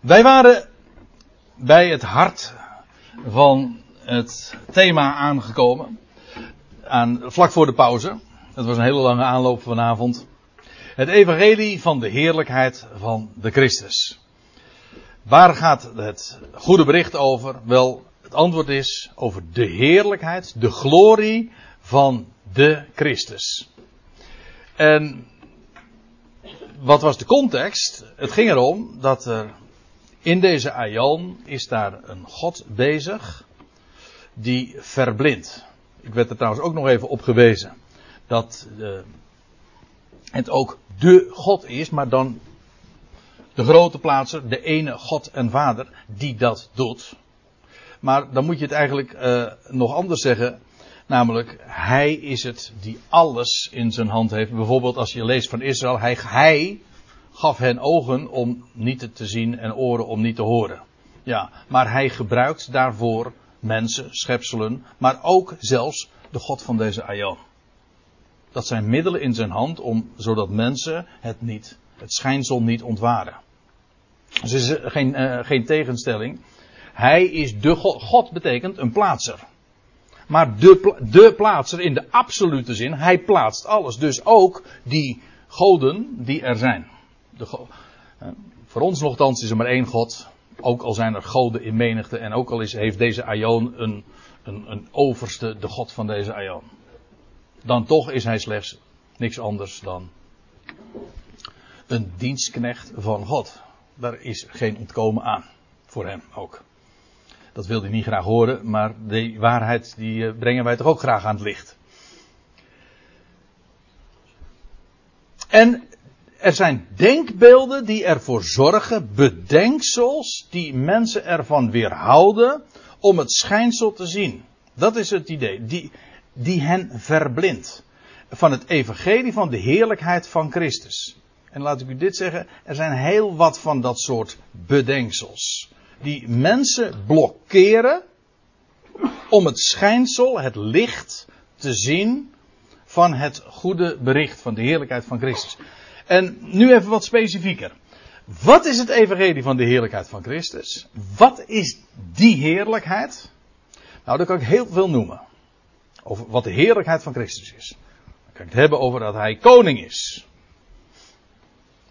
Wij waren bij het hart van het thema aangekomen. Aan, vlak voor de pauze. Het was een hele lange aanloop vanavond. Het evangelie van de heerlijkheid van de Christus. Waar gaat het goede bericht over? Wel, het antwoord is over de heerlijkheid, de glorie van de Christus. En wat was de context? Het ging erom dat er in deze aion is daar een God bezig die verblindt. Ik werd er trouwens ook nog even op gewezen dat uh, het ook de God is, maar dan de grote plaatser, de ene God en Vader, die dat doet. Maar dan moet je het eigenlijk uh, nog anders zeggen. Namelijk, hij is het die alles in zijn hand heeft. Bijvoorbeeld als je leest van Israël, hij, hij gaf hen ogen om niet te zien en oren om niet te horen. Ja, maar hij gebruikt daarvoor mensen, schepselen, maar ook zelfs de God van deze Aion. Dat zijn middelen in zijn hand om, zodat mensen het niet, het schijnsel niet ontwaren. Dus is geen, uh, geen tegenstelling. Hij is de God. God betekent een plaatser. Maar de, de plaatser in de absolute zin, hij plaatst alles. Dus ook die goden die er zijn. De, voor ons nogthans is er maar één God. Ook al zijn er goden in menigte. En ook al is, heeft deze Aion een, een, een overste, de God van deze Aion. Dan toch is hij slechts niks anders dan een dienstknecht van God. Daar is geen ontkomen aan. Voor hem ook. Dat wil hij niet graag horen, maar die waarheid die brengen wij toch ook graag aan het licht. En er zijn denkbeelden die ervoor zorgen, bedenksels die mensen ervan weerhouden om het schijnsel te zien. Dat is het idee, die, die hen verblindt. Van het evangelie van de heerlijkheid van Christus. En laat ik u dit zeggen, er zijn heel wat van dat soort bedenksels. Die mensen blokkeren om het schijnsel, het licht te zien van het goede bericht van de heerlijkheid van Christus. En nu even wat specifieker. Wat is het evangelie van de heerlijkheid van Christus? Wat is die heerlijkheid? Nou, daar kan ik heel veel noemen. Over wat de heerlijkheid van Christus is. Dan kan ik het hebben over dat hij koning is.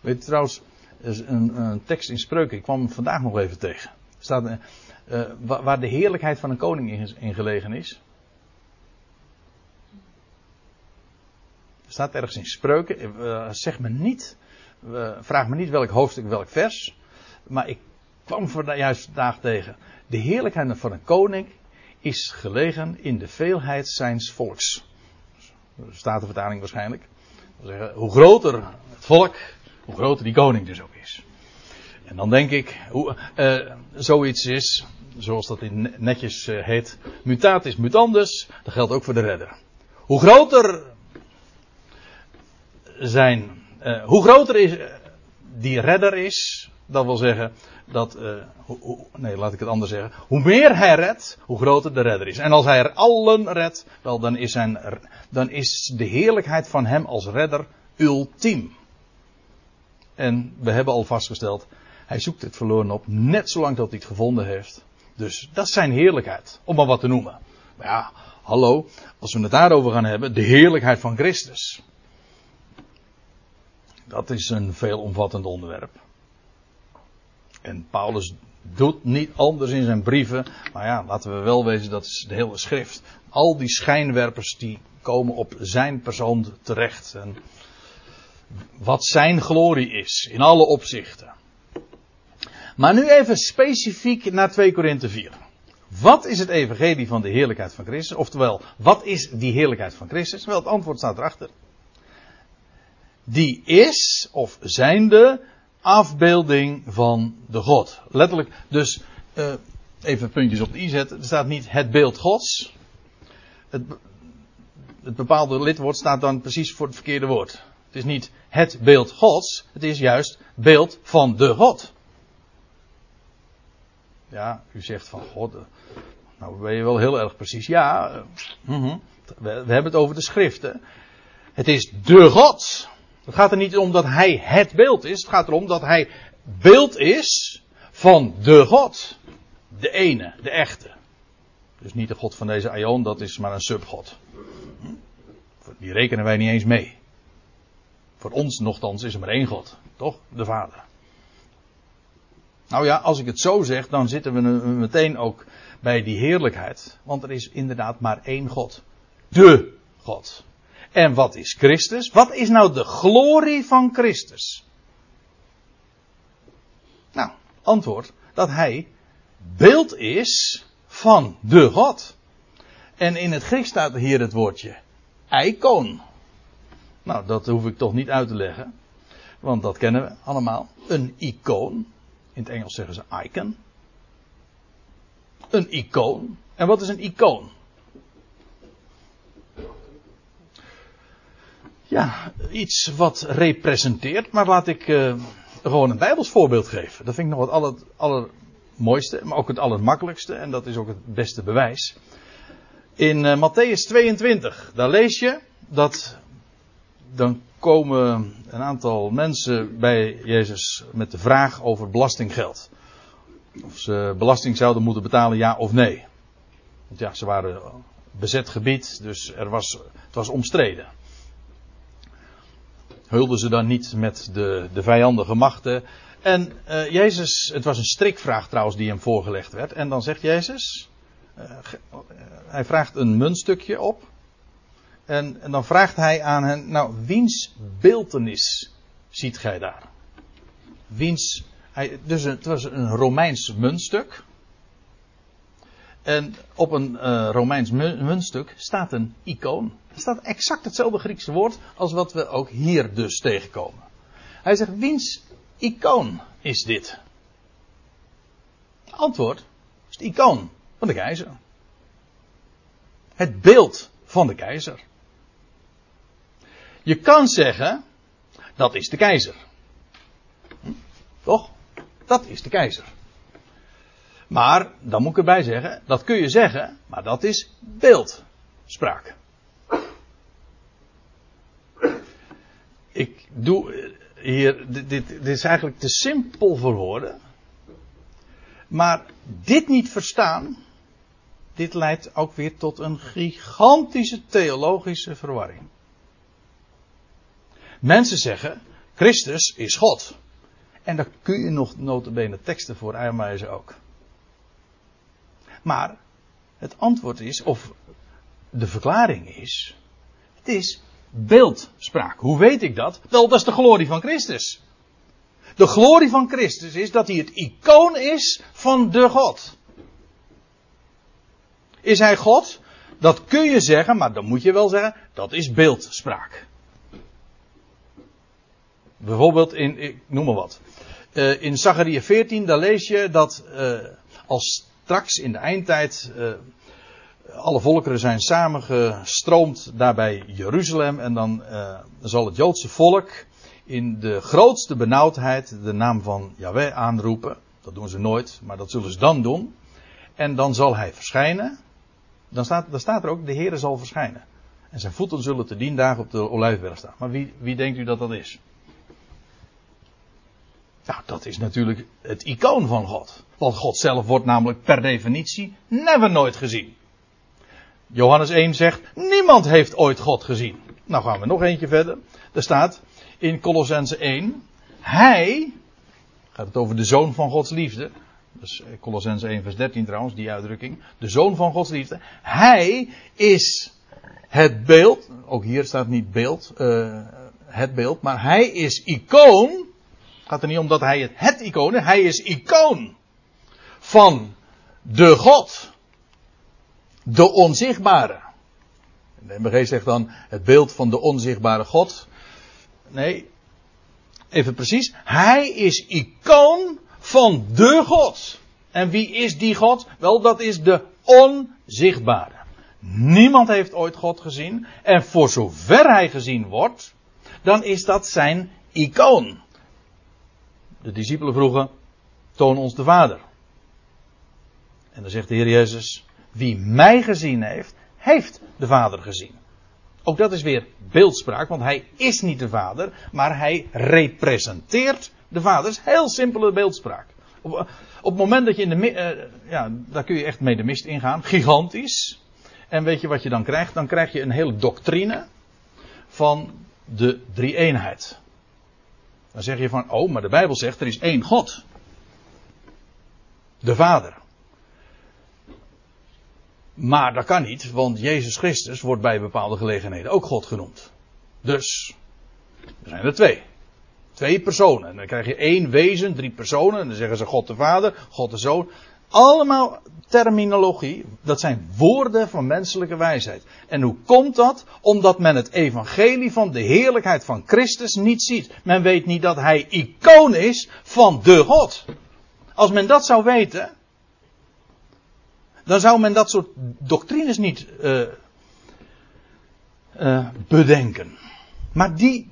Weet je trouwens, is een, een tekst in spreuken, ik kwam vandaag nog even tegen. Staat, uh, uh, waar de heerlijkheid van een koning in, in gelegen is. Staat ergens in spreuken, uh, zeg me niet, vraag me niet welk hoofdstuk, welk vers. Maar ik kwam juist vandaag tegen. De heerlijkheid van een koning is gelegen in de veelheid zijns volks. Staat de vertaling waarschijnlijk. Zeggen, hoe groter het volk, hoe groter die koning dus ook is. En dan denk ik, hoe uh, zoiets is, zoals dat in netjes heet, mutatis mutandis, dat geldt ook voor de redder. Hoe groter zijn, uh, hoe groter is die redder is, dat wil zeggen dat, ho, ho, nee laat ik het anders zeggen, hoe meer hij redt, hoe groter de redder is. En als hij er allen redt, wel dan is, zijn, dan is de heerlijkheid van hem als redder ultiem. En we hebben al vastgesteld, hij zoekt het verloren op, net zolang dat hij het gevonden heeft. Dus dat is zijn heerlijkheid, om maar wat te noemen. Maar ja, hallo, als we het daarover gaan hebben, de heerlijkheid van Christus. Dat is een veelomvattend onderwerp. En Paulus doet niet anders in zijn brieven. Maar ja, laten we wel wezen, dat is de hele schrift. Al die schijnwerpers die komen op zijn persoon terecht. En wat zijn glorie is, in alle opzichten. Maar nu even specifiek naar 2 Korinthe 4. Wat is het evangelie van de heerlijkheid van Christus? Oftewel, wat is die heerlijkheid van Christus? Wel, het antwoord staat erachter. Die is, of zijnde, afbeelding van de God. Letterlijk, dus, uh, even puntjes op de i zetten. Er staat niet het beeld Gods. Het, het bepaalde lidwoord staat dan precies voor het verkeerde woord. Het is niet het beeld Gods, het is juist beeld van de God. Ja, u zegt van God, nou ben je wel heel erg precies. Ja, uh, uh, we, we, hebben het over de schriften. Het is de God. Het gaat er niet om dat hij het beeld is. Het gaat erom dat hij beeld is van de God. De ene, de echte. Dus niet de God van deze Aion, dat is maar een subgod. Die rekenen wij niet eens mee. Voor ons nogthans is er maar één God, toch? De Vader. Nou ja, als ik het zo zeg, dan zitten we meteen ook bij die heerlijkheid. Want er is inderdaad maar één God. De God. En wat is Christus? Wat is nou de glorie van Christus? Nou, antwoord dat hij beeld is van de God. En in het Grieks staat hier het woordje icoon. Nou, dat hoef ik toch niet uit te leggen. Want dat kennen we allemaal. Een icoon. In het Engels zeggen ze icon. Een icoon. En wat is een icoon? Ja, iets wat representeert. Maar laat ik uh, gewoon een Bijbels voorbeeld geven. Dat vind ik nog het aller, allermooiste. Maar ook het allermakkelijkste. En dat is ook het beste bewijs. In uh, Matthäus 22. Daar lees je dat. Dan komen een aantal mensen bij Jezus met de vraag over belastinggeld. Of ze belasting zouden moeten betalen, ja of nee. Want ja, ze waren bezet gebied, dus er was, het was omstreden. Hulden ze dan niet met de, de vijandige machten. En uh, Jezus, het was een strikvraag trouwens die hem voorgelegd werd. En dan zegt Jezus, uh, hij vraagt een muntstukje op. En, en dan vraagt hij aan hen, nou, wiens beeltenis ziet gij daar? Wiens, hij, dus het was een Romeins muntstuk. En op een uh, Romeins muntstuk staat een icoon. Er staat exact hetzelfde Griekse woord als wat we ook hier dus tegenkomen. Hij zegt, wiens icoon is dit? Antwoord is het icoon van de keizer. Het beeld van de keizer. Je kan zeggen, dat is de keizer. Hm? Toch? Dat is de keizer. Maar, dan moet ik erbij zeggen, dat kun je zeggen, maar dat is beeldspraak. Ik doe hier, dit, dit, dit is eigenlijk te simpel voor woorden. Maar dit niet verstaan, dit leidt ook weer tot een gigantische theologische verwarring. Mensen zeggen, Christus is God. En daar kun je nog notabene teksten voor aanwijzen ook. Maar het antwoord is, of de verklaring is, het is beeldspraak. Hoe weet ik dat? Wel, dat is de glorie van Christus. De glorie van Christus is dat hij het icoon is van de God. Is hij God? Dat kun je zeggen, maar dan moet je wel zeggen, dat is beeldspraak. Bijvoorbeeld in, ik noem maar wat. Uh, in Zachariah 14, daar lees je dat uh, als straks in de eindtijd uh, alle volkeren zijn samengestroomd daar bij Jeruzalem en dan zal het Joodse volk in de grootste benauwdheid de naam van Yahweh aanroepen. Dat doen ze nooit, maar dat zullen ze dan doen. En dan zal hij verschijnen. Dan staat, staat er ook, de Heere zal verschijnen. En zijn voeten zullen te dien dagen op de Olijfberg staan. Maar wie, wie denkt u dat dat is? Nou, dat is natuurlijk het icoon van God. Want God zelf wordt namelijk per definitie never nooit gezien. Johannes 1 zegt, niemand heeft ooit God gezien. Nou gaan we nog eentje verder. Er staat in Colossense 1, hij, gaat het over de zoon van Gods liefde. Dus Colossense 1 vers 13 trouwens, die uitdrukking. De zoon van Gods liefde. Hij is het beeld, ook hier staat niet beeld, uh, het beeld, maar hij is icoon gaat er niet om dat hij het, het icoon is. Hij is icoon van de God. De onzichtbare. De MBG zegt dan het beeld van de onzichtbare God. Nee, even precies. Hij is icoon van de God. En wie is die God? Wel, dat is de onzichtbare. Niemand heeft ooit God gezien. En voor zover hij gezien wordt, dan is dat zijn icoon de discipelen vroegen, toon ons de Vader. En dan zegt de Heer Jezus, wie mij gezien heeft, heeft de Vader gezien. Ook dat is weer beeldspraak, want hij is niet de Vader, maar hij representeert de Vader. Dat is heel simpele beeldspraak. Op, op het moment dat je in de eh, ja, daar kun je echt mee de mist ingaan. Gigantisch. En weet je wat je dan krijgt? Dan krijg je een hele doctrine van de drie-eenheid. Dan zeg je van, oh, maar de Bijbel zegt er is één God. De Vader. Maar dat kan niet, want Jezus Christus wordt bij bepaalde gelegenheden ook God genoemd. Dus, er zijn er twee. Twee personen. En dan krijg je één wezen, drie personen. En dan zeggen ze God de Vader, God de Zoon. Allemaal terminologie. Dat zijn woorden van menselijke wijsheid. En hoe komt dat? Omdat men het evangelie van de heerlijkheid van Christus niet ziet. Men weet niet dat hij icoon is van de God. Als men dat zou weten, dan zou men dat soort doctrines niet uh, uh, bedenken. Maar die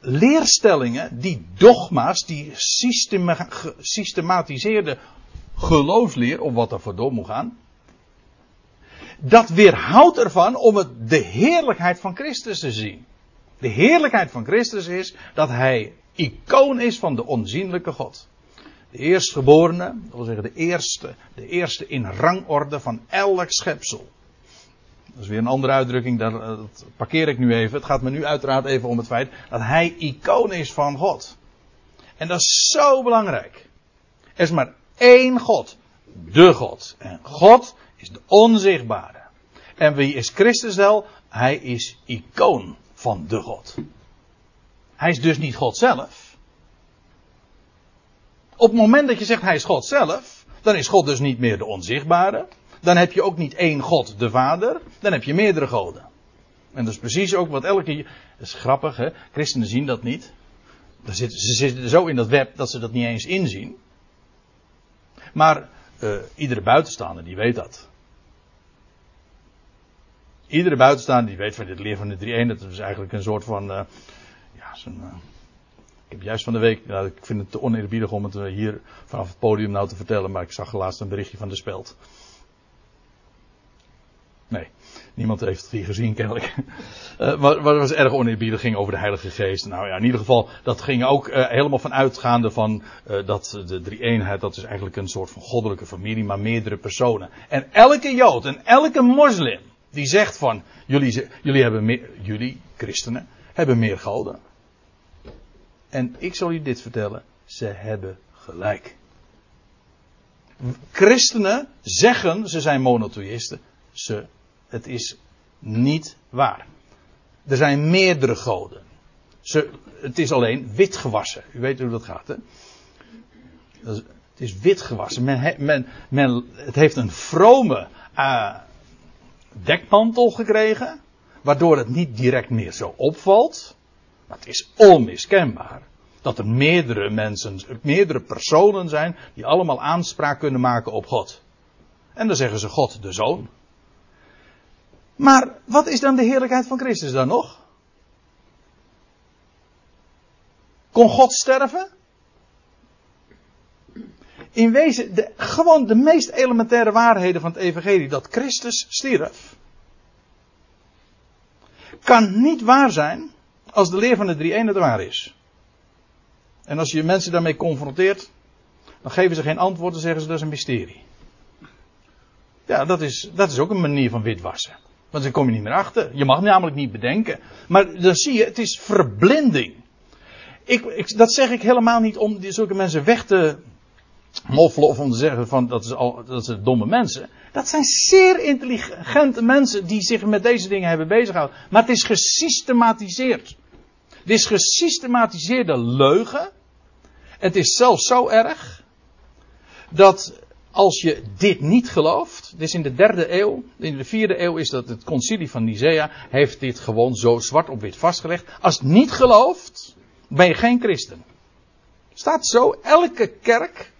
leerstellingen, die dogma's, die systema systematiseerde geloofsleer, of wat er voor door moet gaan, dat weerhoudt ervan om het, de heerlijkheid van Christus te zien. De heerlijkheid van Christus is dat hij icoon is van de onzienlijke God. De eerstgeborene, dat wil zeggen de eerste, de eerste in rangorde van elk schepsel. Dat is weer een andere uitdrukking, dat, dat parkeer ik nu even. Het gaat me nu uiteraard even om het feit dat hij icoon is van God. En dat is zo belangrijk. Er is maar één God. De God. En God is de onzichtbare. En wie is Christus wel? Hij is icoon van de God. Hij is dus niet God zelf. Op het moment dat je zegt hij is God zelf, dan is God dus niet meer de onzichtbare. Dan heb je ook niet één God, de Vader. Dan heb je meerdere goden. En dat is precies ook wat elke. Dat is grappig, hè? Christenen zien dat niet. Ze zitten zo in dat web dat ze dat niet eens inzien. Maar uh, iedere buitenstaander die weet dat. Iedere buitenstaander die weet van dit leer van de drie dat is eigenlijk een soort van. Uh, ja, zo'n. Uh, ik heb juist van de week. Ik vind het te oneerbiedig om het hier vanaf het podium nou te vertellen, maar ik zag laatst een berichtje van de Speld. Nee, niemand heeft hier gezien kennelijk. Uh, maar, maar het was erg oneerbiedig, ging over de Heilige Geest. Nou ja, in ieder geval, dat ging ook uh, helemaal van uitgaande van uh, dat de drie-eenheid, dat is eigenlijk een soort van goddelijke familie, maar meerdere personen. En elke Jood en elke moslim die zegt van, jullie, jullie hebben meer, jullie, christenen, hebben meer goden. En ik zal u dit vertellen, ze hebben gelijk. Christenen zeggen, ze zijn monotheïsten, ze, het is niet waar. Er zijn meerdere goden. Ze, het is alleen wit gewassen. U weet hoe dat gaat, hè? Dat is, het is wit gewassen. Men, men, men, het heeft een vrome uh, dekmantel gekregen. Waardoor het niet direct meer zo opvalt. Maar het is onmiskenbaar. Dat er meerdere mensen, meerdere personen zijn. Die allemaal aanspraak kunnen maken op God. En dan zeggen ze God de Zoon. Maar wat is dan de heerlijkheid van Christus dan nog? Kon God sterven? In wezen, de, gewoon de meest elementaire waarheden van het Evangelie, dat Christus stierf, kan niet waar zijn als de leer van de drie eenheid waar is. En als je mensen daarmee confronteert, dan geven ze geen antwoord, dan zeggen ze dat is een mysterie. Ja, dat is, dat is ook een manier van witwassen. Want dan kom je niet meer achter. Je mag namelijk niet bedenken. Maar dan zie je, het is verblinding. Ik, ik, dat zeg ik helemaal niet om zulke mensen weg te moffelen of om te zeggen van dat, is al, dat zijn domme mensen. Dat zijn zeer intelligente mensen die zich met deze dingen hebben bezighouden. Maar het is gesystematiseerd. Het is gesystematiseerde leugen. Het is zelfs zo erg dat als je dit niet gelooft, is in de derde eeuw, in de vierde eeuw is dat het concilie van Nicea, heeft dit gewoon zo zwart op wit vastgelegd. Als het niet gelooft, ben je geen christen. Staat zo, elke kerk,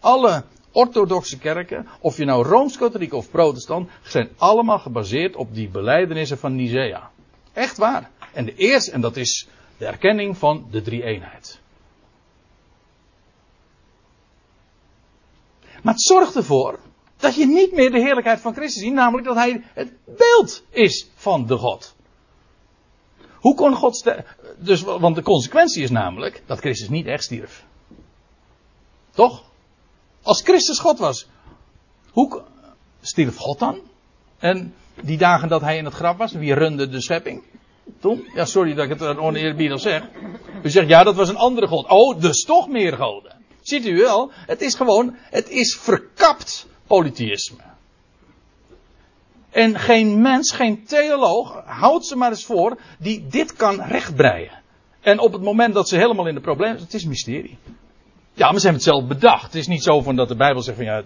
alle orthodoxe kerken, of je nou Rooms-Katholiek of Protestant, zijn allemaal gebaseerd op die beleidenissen van Nicea. Echt waar. En de eerste, en dat is de erkenning van de drie eenheid. Maar het zorgt ervoor dat je niet meer de heerlijkheid van Christus ziet, namelijk dat hij het beeld is van de God. Hoe kon God sterven? Dus, want de consequentie is namelijk dat Christus niet echt stierf. Toch? Als Christus God was, hoe stierf God dan? En die dagen dat hij in het graf was, wie runde de schepping? Toen? Ja, sorry dat ik het oneerbiedig zeg. U zegt, ja, dat was een andere God. Oh, dus toch meer goden. Ziet u wel, het is gewoon, het is verkapt polytheïsme. En geen mens, geen theoloog, houdt ze maar eens voor, die dit kan rechtbreien. En op het moment dat ze helemaal in de problemen het is mysterie. Ja, maar ze hebben het zelf bedacht. Het is niet zo van dat de Bijbel zegt van ja,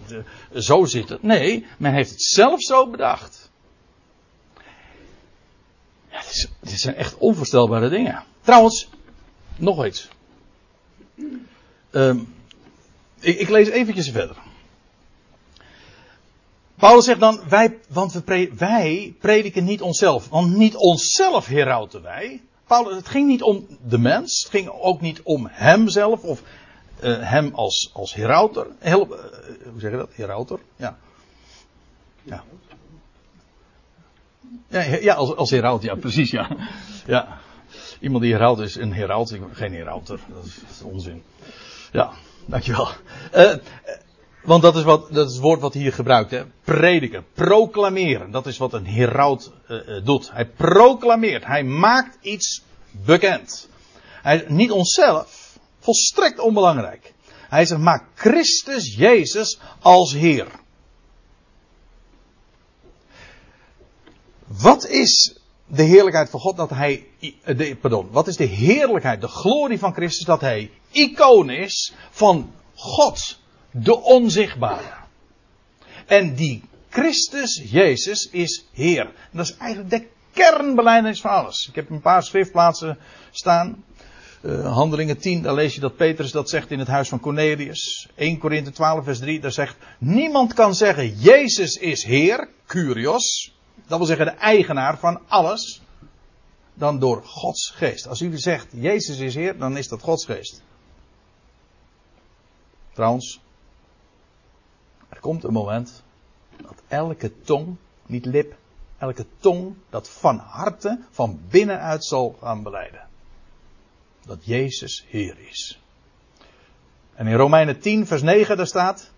zo zit het. Nee, men heeft het zelf zo bedacht. Ja, dit, is, zijn echt onvoorstelbare dingen. Trouwens, nog iets. Um, ik, ik, lees eventjes verder. Paulus zegt dan, wij, want we wij prediken niet onszelf. Want niet onszelf herauten wij. Paulus, het ging niet om de mens. Het ging ook niet om hemzelf of uh, hem als, als herauter. Heel, uh, hoe zeg je dat? Herauter? Ja. Ja. Ja, ja als, als heraut, ja, precies, ja. ja. Iemand die heraut is een heraut, geen herauter. Dat is, dat is onzin. Ja, dankjewel. Uh, want dat is, wat, dat is het woord wat hier gebruikt. Hè? Prediken, proclameren. Dat is wat een heraut uh, doet. Hij proclameert. Hij maakt iets bekend. Hij, niet onszelf. Volstrekt onbelangrijk. Hij zegt, maak Christus Jezus als Heer. Wat is de heerlijkheid van God dat hij, de, pardon, wat is de heerlijkheid, de glorie van Christus dat hij icoon is van God de onzichtbare. En die Christus Jezus is Heer. En dat is eigenlijk de kernbelijdenis van alles. Ik heb een paar schriftplaatsen staan. Uh, Handelingen 10, daar lees je dat Petrus dat zegt in het huis van Cornelius. 1 Korinthe 12, vers 3, daar zegt: Niemand kan zeggen: Jezus is Heer, Curios. Dat wil zeggen de eigenaar van alles. Dan door Gods geest. Als u zegt: Jezus is Heer, dan is dat Gods geest. Trouwens, er komt een moment dat elke tong, niet lip, elke tong dat van harte, van binnenuit zal gaan beleiden. Dat Jezus Heer is. En in Romeinen 10, vers 9, daar staat.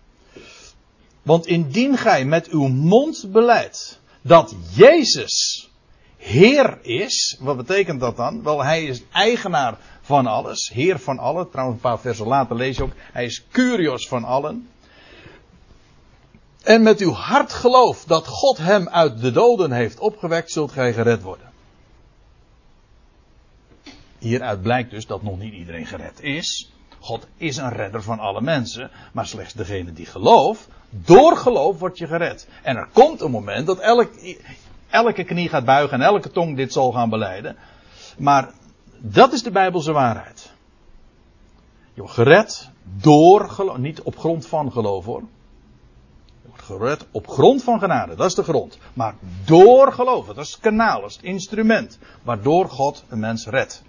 Want indien gij met uw mond beleidt dat Jezus Heer is, wat betekent dat dan? Wel, hij is eigenaar van alles, Heer van allen. Trouwens, een paar versen later lees je ook, hij is Curios van allen en met uw hart geloof dat God hem uit de doden heeft opgewekt, zult gij gered worden. Hieruit blijkt dus dat nog niet iedereen gered is. God is een redder van alle mensen, maar slechts degene die gelooft, door geloof word je gered. En er komt een moment dat elk, elke knie gaat buigen en elke tong dit zal gaan beleiden. Maar dat is de Bijbelse waarheid. Je wordt gered door geloof, niet op grond van geloof hoor gered op grond van genade. Dat is de grond. Maar door geloven. Dat is het kanaal, is het instrument. Waardoor God een mens redt.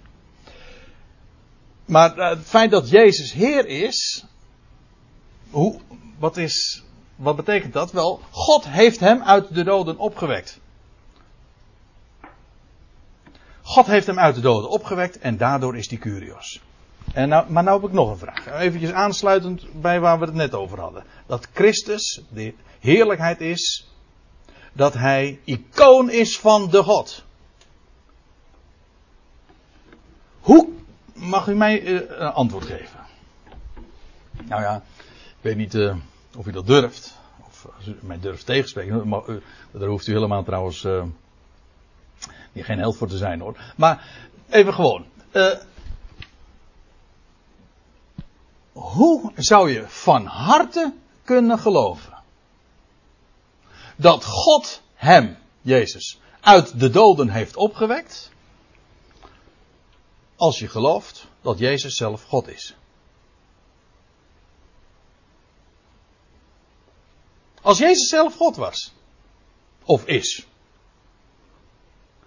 Maar eh, het feit dat Jezus Heer is. Hoe, wat, is wat betekent dat? Wel, God heeft hem uit de doden opgewekt. God heeft hem uit de doden opgewekt en daardoor is hij Curios. En nou, maar nou heb ik nog een vraag. Even aansluitend bij waar we het net over hadden. Dat Christus, de heerlijkheid is dat hij icoon is van de God. Hoe mag u mij uh, een antwoord geven? Nou ja, ik weet niet uh, of u dat durft. Of als u mij durft tegenspreken. Maar, uh, daar hoeft u helemaal trouwens hier geen held voor te zijn hoor. Maar even gewoon. hoe zou je van harte kunnen geloven dat God hem, Jezus, uit de doden heeft opgewekt, als je gelooft dat Jezus zelf God is. Als Jezus zelf God was, of is,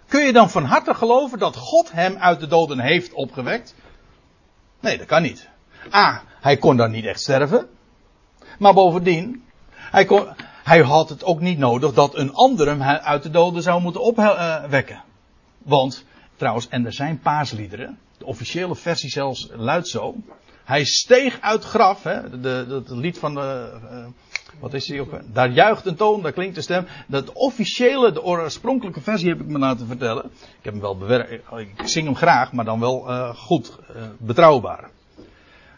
kun je dan van harte geloven dat God hem uit de doden heeft opgewekt? Nee, dat kan niet. A, hij kon dan niet echt sterven. Maar bovendien, hij, kon, hij had het ook niet nodig dat een ander hem uit de doden zou moeten opwekken. Want, trouwens, en er zijn paasliederen, de officiële versie zelfs luidt zo. Hij steeg uit graf. Hè, de, het lied van de. Uh, wat is die ook? Daar juicht een toon, daar klinkt de stem. Dat officiële, de oorspronkelijke versie heb ik me laten vertellen. Ik heb hem wel bewerkt. Ik zing hem graag, maar dan wel uh, goed, uh, betrouwbaar.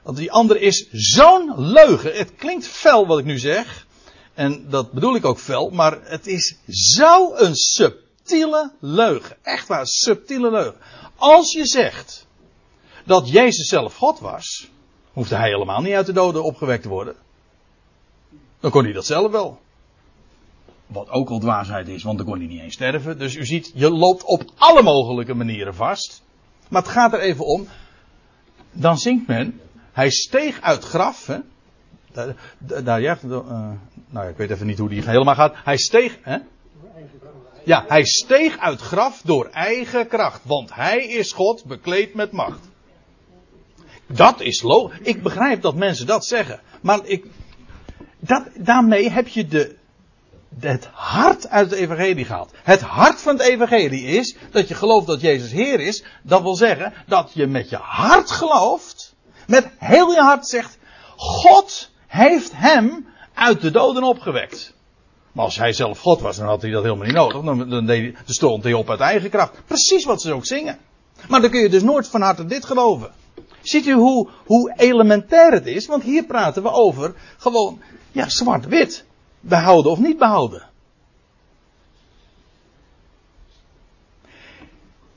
Want die andere is zo'n leugen. Het klinkt fel wat ik nu zeg. En dat bedoel ik ook fel. Maar het is zo'n subtiele leugen. Echt waar, subtiele leugen. Als je zegt dat Jezus zelf God was, hoefde hij helemaal niet uit de doden opgewekt te worden. Dan kon hij dat zelf wel. Wat ook al dwaasheid is, want dan kon hij niet eens sterven. Dus u ziet, je loopt op alle mogelijke manieren vast. Maar het gaat er even om. Dan zingt men, hij steeg uit graf. Hè? Daar, daar ja, uh, nou, ik weet even niet hoe die helemaal gaat. Hij steeg. Hè? Ja, hij steeg uit graf door eigen kracht. Want hij is God bekleed met macht. Dat is logisch. Ik begrijp dat mensen dat zeggen. Maar ik, dat, daarmee heb je de, het hart uit het evangelie gehaald. Het hart van het evangelie is dat je gelooft dat Jezus Heer is. Dat wil zeggen dat je met je hart gelooft. Met heel je hart zegt, God heeft hem uit de doden opgewekt. Maar als hij zelf God was, dan had hij dat helemaal niet nodig. Dan, dan, deed, dan stond hij op uit eigen kracht. Precies wat ze ook zingen. Maar dan kun je dus nooit van harte dit geloven. Ziet u hoe, hoe elementair het is? Want hier praten we over gewoon, ja, zwart-wit. Behouden of niet behouden.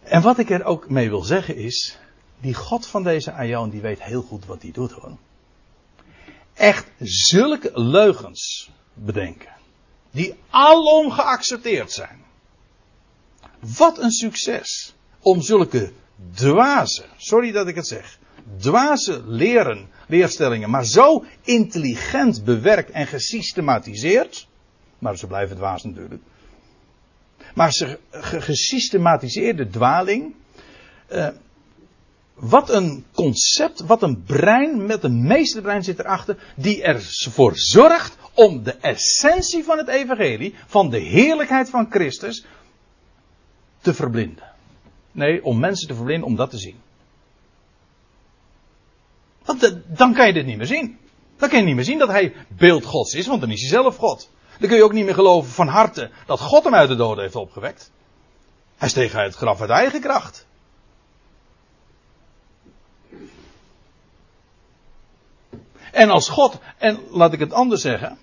En wat ik er ook mee wil zeggen is, die God van deze Aion, die weet heel goed wat hij doet hoor. Echt zulke leugens bedenken. Die alom geaccepteerd zijn. Wat een succes. Om zulke dwaze, sorry dat ik het zeg, dwaze leren, leerstellingen, maar zo intelligent bewerkt en gesystematiseerd. Maar ze blijven dwaas natuurlijk. Maar ze gesystematiseerde dwaling. Uh, wat een concept, wat een brein, met een meesterbrein zit erachter, die ervoor zorgt om de essentie van het evangelie, van de heerlijkheid van Christus, te verblinden. Nee, om mensen te verblinden om dat te zien. Want dan kan je dit niet meer zien. Dan kan je niet meer zien dat hij beeld Gods is, want dan is hij zelf God. Dan kun je ook niet meer geloven van harte dat God hem uit de doden heeft opgewekt. Hij steeg uit het graf uit eigen kracht. En als God, en laat ik het anders zeggen,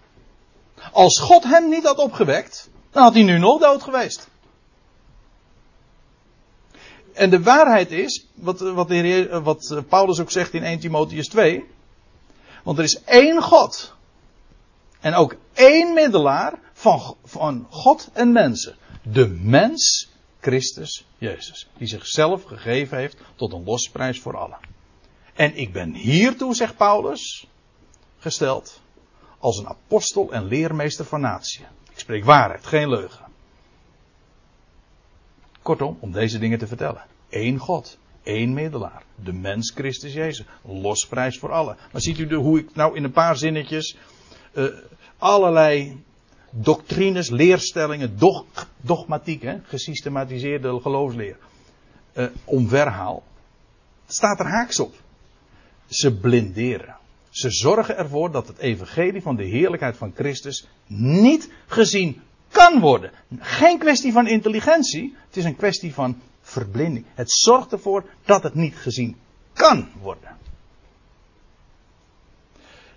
als God hem niet had opgewekt, dan had hij nu nog dood geweest. En de waarheid is, wat, wat, de heer, wat Paulus ook zegt in 1 Timotheus 2, want er is één God. En ook één middelaar van, van God en mensen. De mens, Christus Jezus. Die zichzelf gegeven heeft tot een losprijs voor allen. En ik ben hiertoe, zegt Paulus, gesteld als een apostel en leermeester van natie. Ik spreek waarheid, geen leugen. Kortom, om deze dingen te vertellen. Eén God, één middelaar, de mens Christus Jezus, losprijs voor allen. Maar ziet u de, hoe ik nou in een paar zinnetjes uh, allerlei doctrines, leerstellingen, dog, dogmatiek, hè, gesystematiseerde geloofsleer, uh, omverhaal. Staat er haaks op. Ze blinderen. Ze zorgen ervoor dat het evangelie van de heerlijkheid van Christus niet gezien kan worden. Geen kwestie van intelligentie, het is een kwestie van verblinding. Het zorgt ervoor dat het niet gezien kan worden.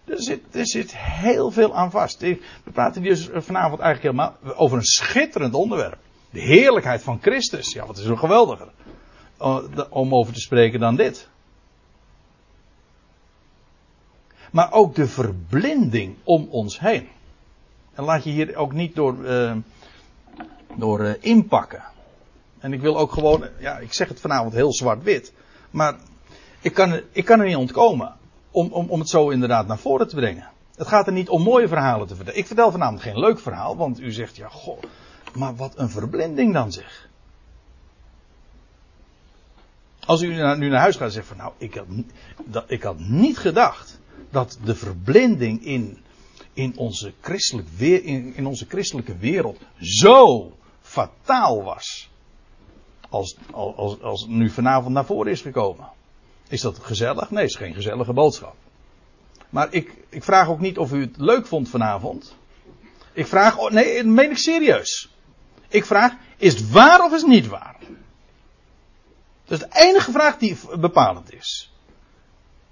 Er zit, er zit heel veel aan vast. We praten dus vanavond eigenlijk helemaal over een schitterend onderwerp. De heerlijkheid van Christus. Ja, wat is er geweldiger om over te spreken dan dit. Maar ook de verblinding om ons heen. En laat je hier ook niet door, uh, door uh, inpakken. En ik wil ook gewoon, ja, ik zeg het vanavond heel zwart-wit. Maar ik kan, ik kan er niet ontkomen om, om, om het zo inderdaad naar voren te brengen. Het gaat er niet om mooie verhalen te vertellen. Ik vertel vanavond geen leuk verhaal, want u zegt, ja, goh, maar wat een verblinding dan zeg. Als u nu naar huis gaat en zegt van, nou, ik had, ik had niet gedacht dat de verblinding in, in, onze christelijk in onze christelijke wereld zo fataal was. Als, als, als nu vanavond naar voren is gekomen. Is dat gezellig? Nee, het is geen gezellige boodschap. Maar ik, ik vraag ook niet of u het leuk vond vanavond. Ik vraag, oh, nee, dat meen ik serieus. Ik vraag, is het waar of is het niet waar? Dat is de enige vraag die bepalend is.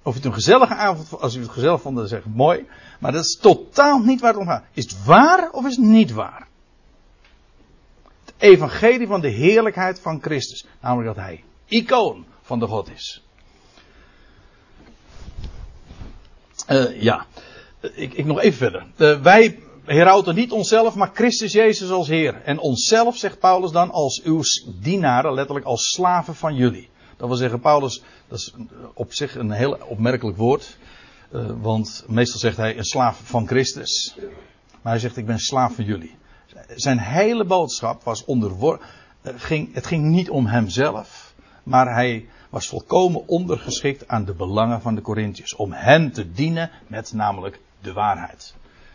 Of het een gezellige avond, als u het gezellig vond, dan zeg ik mooi. Maar dat is totaal niet waar het om gaat. Is het waar of is het niet waar? Het evangelie van de heerlijkheid van Christus. Namelijk dat hij icoon van de God is. Uh, ja, ik, ik, nog even verder. Uh, wij herauten niet onszelf, maar Christus Jezus als Heer. En onszelf, zegt Paulus dan, als uw dienaren, letterlijk als slaven van jullie. Dat wil zeggen, Paulus, dat is op zich een heel opmerkelijk woord. Uh, want meestal zegt hij een slaaf van Christus. Maar hij zegt, ik ben slaaf van jullie. Zijn hele boodschap was onderworpen. Ging, het ging niet om hemzelf, maar hij was volkomen ondergeschikt aan de belangen van de Corinthiërs. Om hen te dienen met namelijk de waarheid.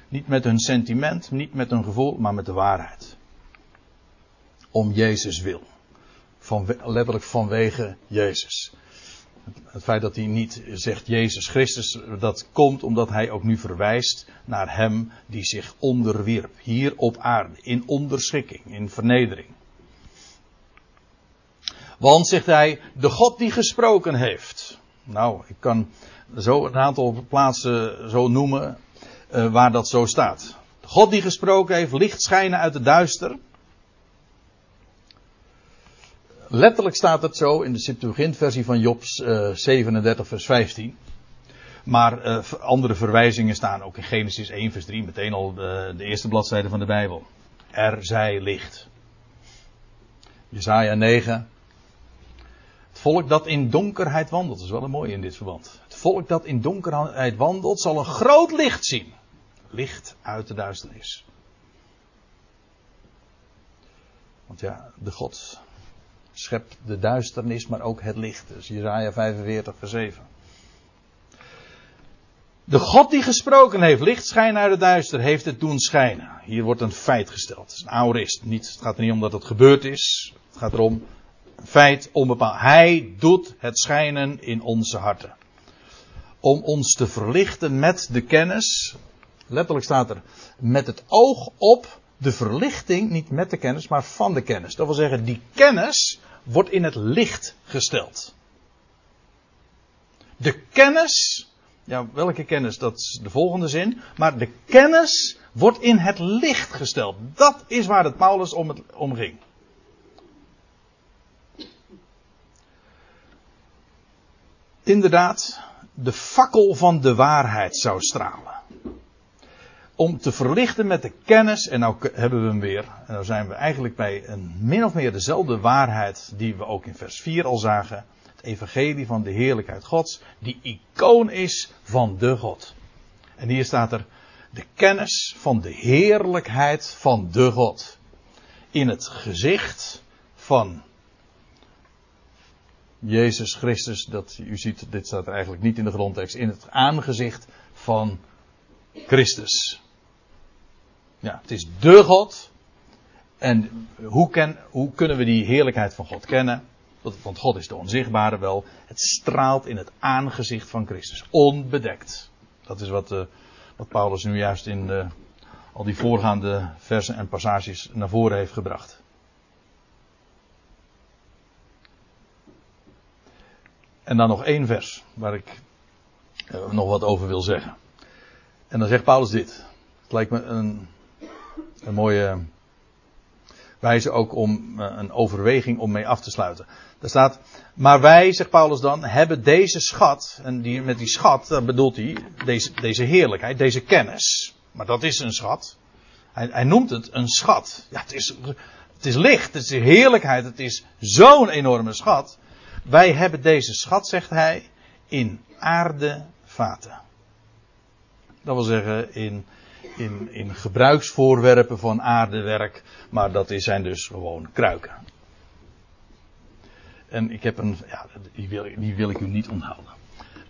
Niet met hun sentiment, niet met hun gevoel, maar met de waarheid. Om Jezus wil. Van, letterlijk vanwege Jezus. Het feit dat hij niet zegt Jezus Christus, dat komt omdat hij ook nu verwijst naar hem die zich onderwierp. Hier op aarde, in onderschikking, in vernedering. Want, zegt hij, de God die gesproken heeft. Nou, ik kan zo een aantal plaatsen zo noemen uh, waar dat zo staat. De God die gesproken heeft, licht schijnen uit de duister. Letterlijk staat het zo in de Septuagint-versie van Jobs uh, eh, 37, vers 15. Maar uh, andere verwijzingen staan ook in Genesis 1, vers 3, meteen al de, de eerste bladzijde van de Bijbel. Er zij licht. Jesaja 9, volk dat in donkerheid wandelt, dat is wel een mooie in dit verband. Het volk dat in donkerheid wandelt zal een groot licht zien. Licht uit de duisternis. Want ja, de God schept de duisternis, maar ook het licht. Dus Jezaja 45, vers 7. De God die gesproken heeft, licht schijnen uit de duister, heeft het doen schijnen. Hier wordt een feit gesteld. Het is een aorist. Niet, het gaat er niet om dat het gebeurd is. Het gaat erom feit onbepaald. Hij doet het schijnen in onze harten. Om ons te verlichten met de kennis. Letterlijk staat er met het oog op de verlichting, niet met de kennis, maar van de kennis. Dat wil zeggen, die kennis wordt in het licht gesteld. De kennis, ja, welke kennis? Dat is de volgende zin. Maar de kennis wordt in het licht gesteld. Dat is waar het Paulus om, het, om ging. inderdaad de fakkel van de waarheid zou stralen. Om te verlichten met de kennis, en nou hebben we hem weer, en dan zijn we eigenlijk bij een min of meer dezelfde waarheid die we ook in vers 4 al zagen. Het evangelie van de heerlijkheid Gods, die icoon is van de God. En hier staat er de kennis van de heerlijkheid van de God. In het gezicht van Jezus Christus, dat u ziet, dit staat er eigenlijk niet in de grondtekst, in het aangezicht van Christus. Ja, het is de God. En hoe, hoe kunnen we die heerlijkheid van God kennen? Want God is de onzichtbare wel. Het straalt in het aangezicht van Christus. Onbedekt. Dat is wat, uh, wat Paulus nu juist in de, al die voorgaande versen en passages naar voren heeft gebracht. En dan nog één vers waar ik uh, nog wat over wil zeggen. En dan zegt Paulus dit. Het lijkt me een, een mooie wijze ook om uh, een overweging om mee af te sluiten. Daar staat, maar wij, zegt Paulus dan, hebben deze schat, en die, met die schat, daar bedoelt hij deze, deze heerlijkheid, deze kennis. Maar dat is een schat. Hij, hij noemt het een schat. Ja, het is, het is licht, het is heerlijkheid, het is zo'n enorme schat. Wij hebben deze schat, zegt hij, in aardevaten. Dat wil zeggen in, in, in gebruiksvoorwerpen van aardewerk, maar dat zijn dus gewoon kruiken. En ik heb een, ja, die wil, die wil ik u niet onthouden.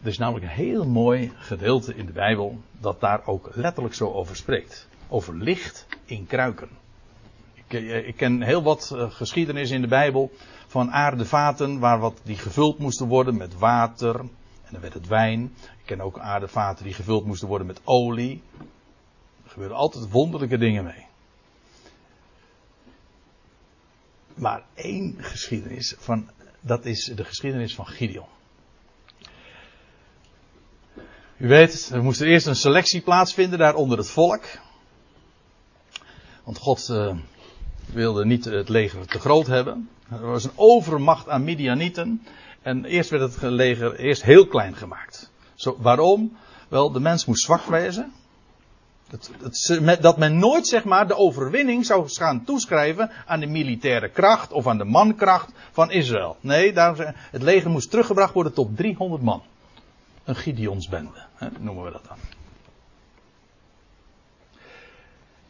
Er is namelijk een heel mooi gedeelte in de Bijbel dat daar ook letterlijk zo over spreekt. Over licht in kruiken. Ik ik ken heel wat uh, geschiedenis in de Bijbel van aardevaten waar wat die gevuld moesten worden met water en dan werd het wijn. Ik ken ook aardevaten die gevuld moesten worden met olie. Er gebeuren altijd wonderlijke dingen mee. Maar één geschiedenis van, dat is de geschiedenis van Gideon. U weet, er moest eerst een selectie plaatsvinden daar onder het volk. Want God uh, wilde niet het leger te groot hebben. Er was een overmacht aan Midianieten. En eerst werd het leger eerst heel klein gemaakt. Zo, waarom? Wel, de mens moest zwak wezen. Dat, dat, dat, men nooit zeg maar de overwinning zou gaan toeschrijven aan de militaire kracht of aan de mankracht van Israël. Nee, het leger moest teruggebracht worden tot 300 man. Een Gideonsbende, hè, noemen we dat dan.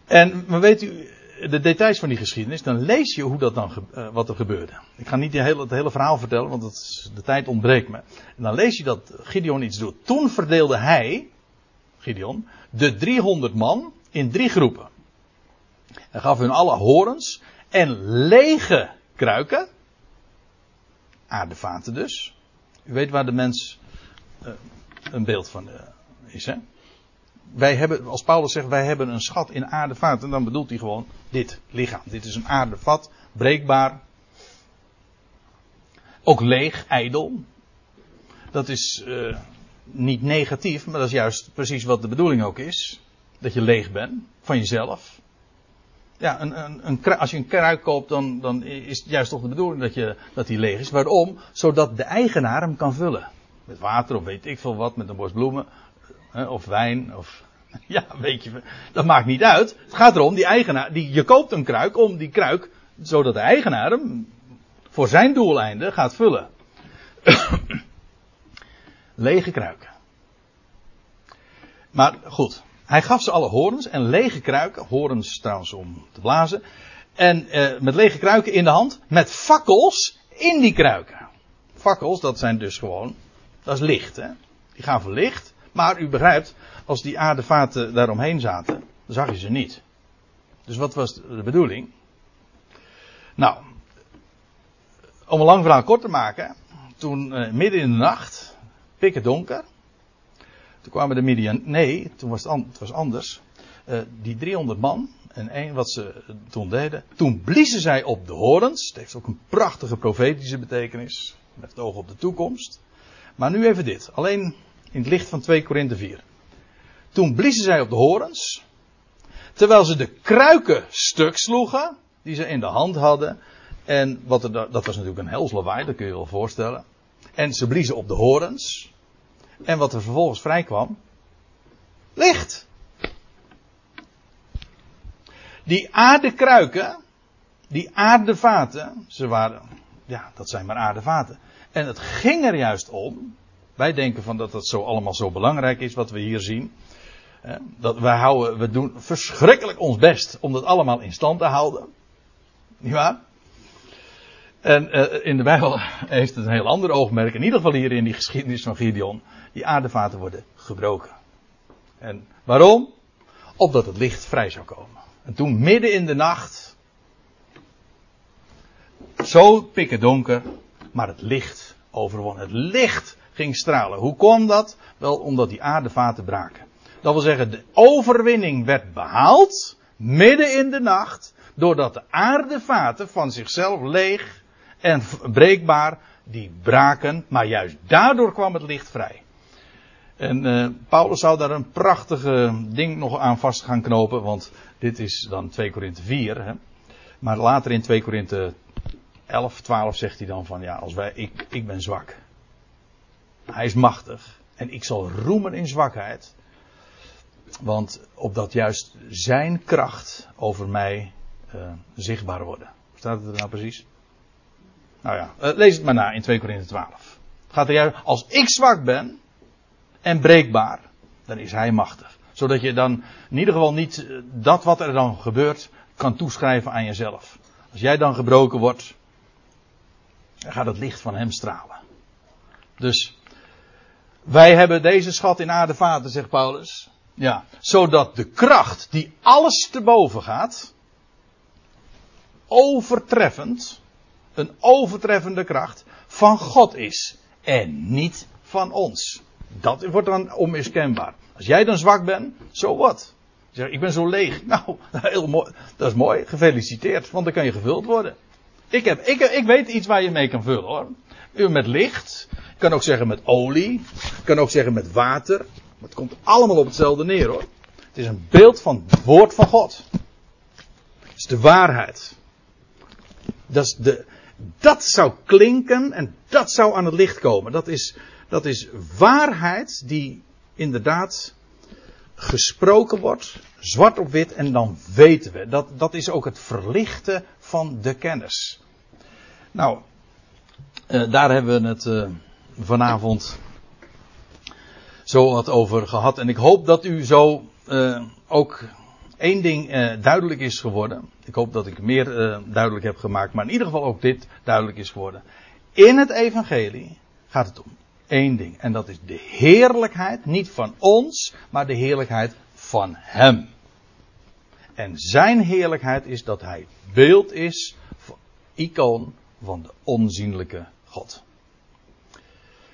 En maar weet u, de details van die geschiedenis, dan lees je hoe dat dan, uh, wat er gebeurde. Ik ga niet hele, het hele verhaal vertellen, want het, de tijd ontbreekt me. En dan lees je dat Gideon iets doet. Toen verdeelde hij, Gideon, de 300 man in drie groepen. Hij gaf hun alle horens en lege kruiken. Aardevaten dus. U weet waar de mens uh, een beeld van uh, is, hè? wij hebben, als Paulus zegt, wij hebben een schat in aardevaten, dan bedoelt hij gewoon dit lichaam. Dit is een aardevat, breekbaar. Ook leeg, ijdel. Dat is uh, niet negatief, maar dat is juist precies wat de bedoeling ook is. Dat je leeg bent van jezelf. Ja, een, een, een, als je een kruik koopt, dan, dan is het juist toch de bedoeling dat, je, dat die leeg is. Waarom? Zodat de eigenaar hem kan vullen. Met water of weet ik veel wat, met een borst bloemen. Of wijn, of. Ja, weet je, dat maakt niet uit. Het gaat erom, die eigenaar, die, je koopt een kruik om die kruik, zodat de eigenaar hem voor zijn doeleinden gaat vullen. lege kruiken. Maar goed, hij gaf ze alle horens en lege kruiken, horens trouwens om te blazen, en eh, met lege kruiken in de hand, met fakkels in die kruiken. Fakkels, dat zijn dus gewoon, dat is licht, hè. Die gaan voor licht. Maar u begrijpt, als die aardevaten daaromheen zaten, dan zag je ze niet. Dus wat was de bedoeling? Nou, om een lang verhaal kort te maken, toen uh, midden in de nacht, pikken donker, toen kwamen de Midian, nee, toen was het, het was anders. Uh, die 300 man, en één wat ze toen deden, toen bliezen zij op de horens. Het heeft ook een prachtige profetische betekenis, met het oog op de toekomst. Maar nu even dit, alleen in het licht van 2 Korinthe 4. Toen bliezen zij op de horens. Terwijl ze de kruiken stuk sloegen. Die ze in de hand hadden. En wat er, dat was natuurlijk een hels lawaai, dat kun je je wel voorstellen. En ze bliezen op de horens. En wat er vervolgens vrij kwam. Licht. Die aardekruiken. Die aardevaten. Ze waren. Ja, dat zijn maar aardevaten. En het ging er juist om. Wij denken van dat dat zo allemaal zo belangrijk is wat we hier zien. Dat wij houden, we doen verschrikkelijk ons best om dat allemaal in stand te houden. Niet waar? En uh, in de Bijbel heeft het een heel ander oogmerk. In ieder geval hier in die geschiedenis van Gideon. Die aardevaten worden gebroken. En waarom? Opdat het licht vrij zou komen. En toen midden in de nacht. Zo pikken donker. Maar het licht overwon. Het licht ging stralen. Hoe kwam dat? Wel omdat die aardevaten braken. Dat wil zeggen, de overwinning werd behaald midden in de nacht, doordat de aardevaten van zichzelf leeg en breekbaar, die braken, maar juist daardoor kwam het licht vrij. En uh, Paulus zou daar een prachtige ding nog aan vast gaan knopen, want dit is dan 2 Korinthe 4. Hè? Maar later in 2 Korinthe 11, 12 zegt hij dan van ja, als wij, ik, ik ben zwak. Hij is machtig. En ik zal roemen in zwakheid. Want opdat juist zijn kracht over mij uh, zichtbaar worden. Staat het er nou precies? Nou ja, uh, lees het maar na in 2 Korinthe 12. Gaat er juist, als ik zwak ben en breekbaar, dan is hij machtig. Zodat je dan in ieder geval niet uh, dat wat er dan gebeurt kan toeschrijven aan jezelf. Als jij dan gebroken wordt, dan gaat het licht van hem stralen. Dus wij hebben deze schat in aarde vaten, zegt Paulus. Ja, zodat de kracht die alles te boven gaat, overtreffend, een overtreffende kracht van God is. En niet van ons. Dat wordt dan onmiskenbaar. Als jij dan zwak bent, zo wat. Zeg, ik ben zo leeg. Nou, heel mooi. Dat is mooi. Gefeliciteerd, want dan kan je gevuld worden. Ik, heb, ik, ik weet iets waar je mee kan vullen hoor. Met licht. Kan ook zeggen met olie. Kan ook zeggen met water. Maar het komt allemaal op hetzelfde neer hoor. Het is een beeld van het woord van God. Het is de waarheid. Dat, is de, dat zou klinken en dat zou aan het licht komen. Dat is, dat is waarheid die inderdaad gesproken wordt, zwart op wit, en dan weten we. Dat, dat is ook het verlichten van de kennis. Nou, uh, daar hebben we het uh, vanavond zo wat over gehad. En ik hoop dat u zo uh, ook één ding duidelijk is geworden. Ik hoop dat ik meer duidelijk heb gemaakt, maar in ieder geval ook dit duidelijk is geworden. In het evangelie gaat het om één ding. En dat is de heerlijkheid, niet van ons, maar de heerlijkheid van Hem. En zijn heerlijkheid is dat Hij beeld is, icoon van de onzienlijke God.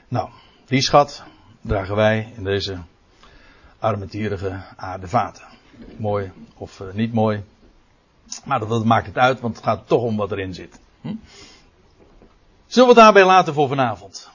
Nou, die schat dragen wij in deze armetierige aardevaten. Mooi of uh, niet mooi. Maar dat, maakt het uit, want het gaat toch om wat erin zit. Hm? Zullen we daarbij laten voor vanavond?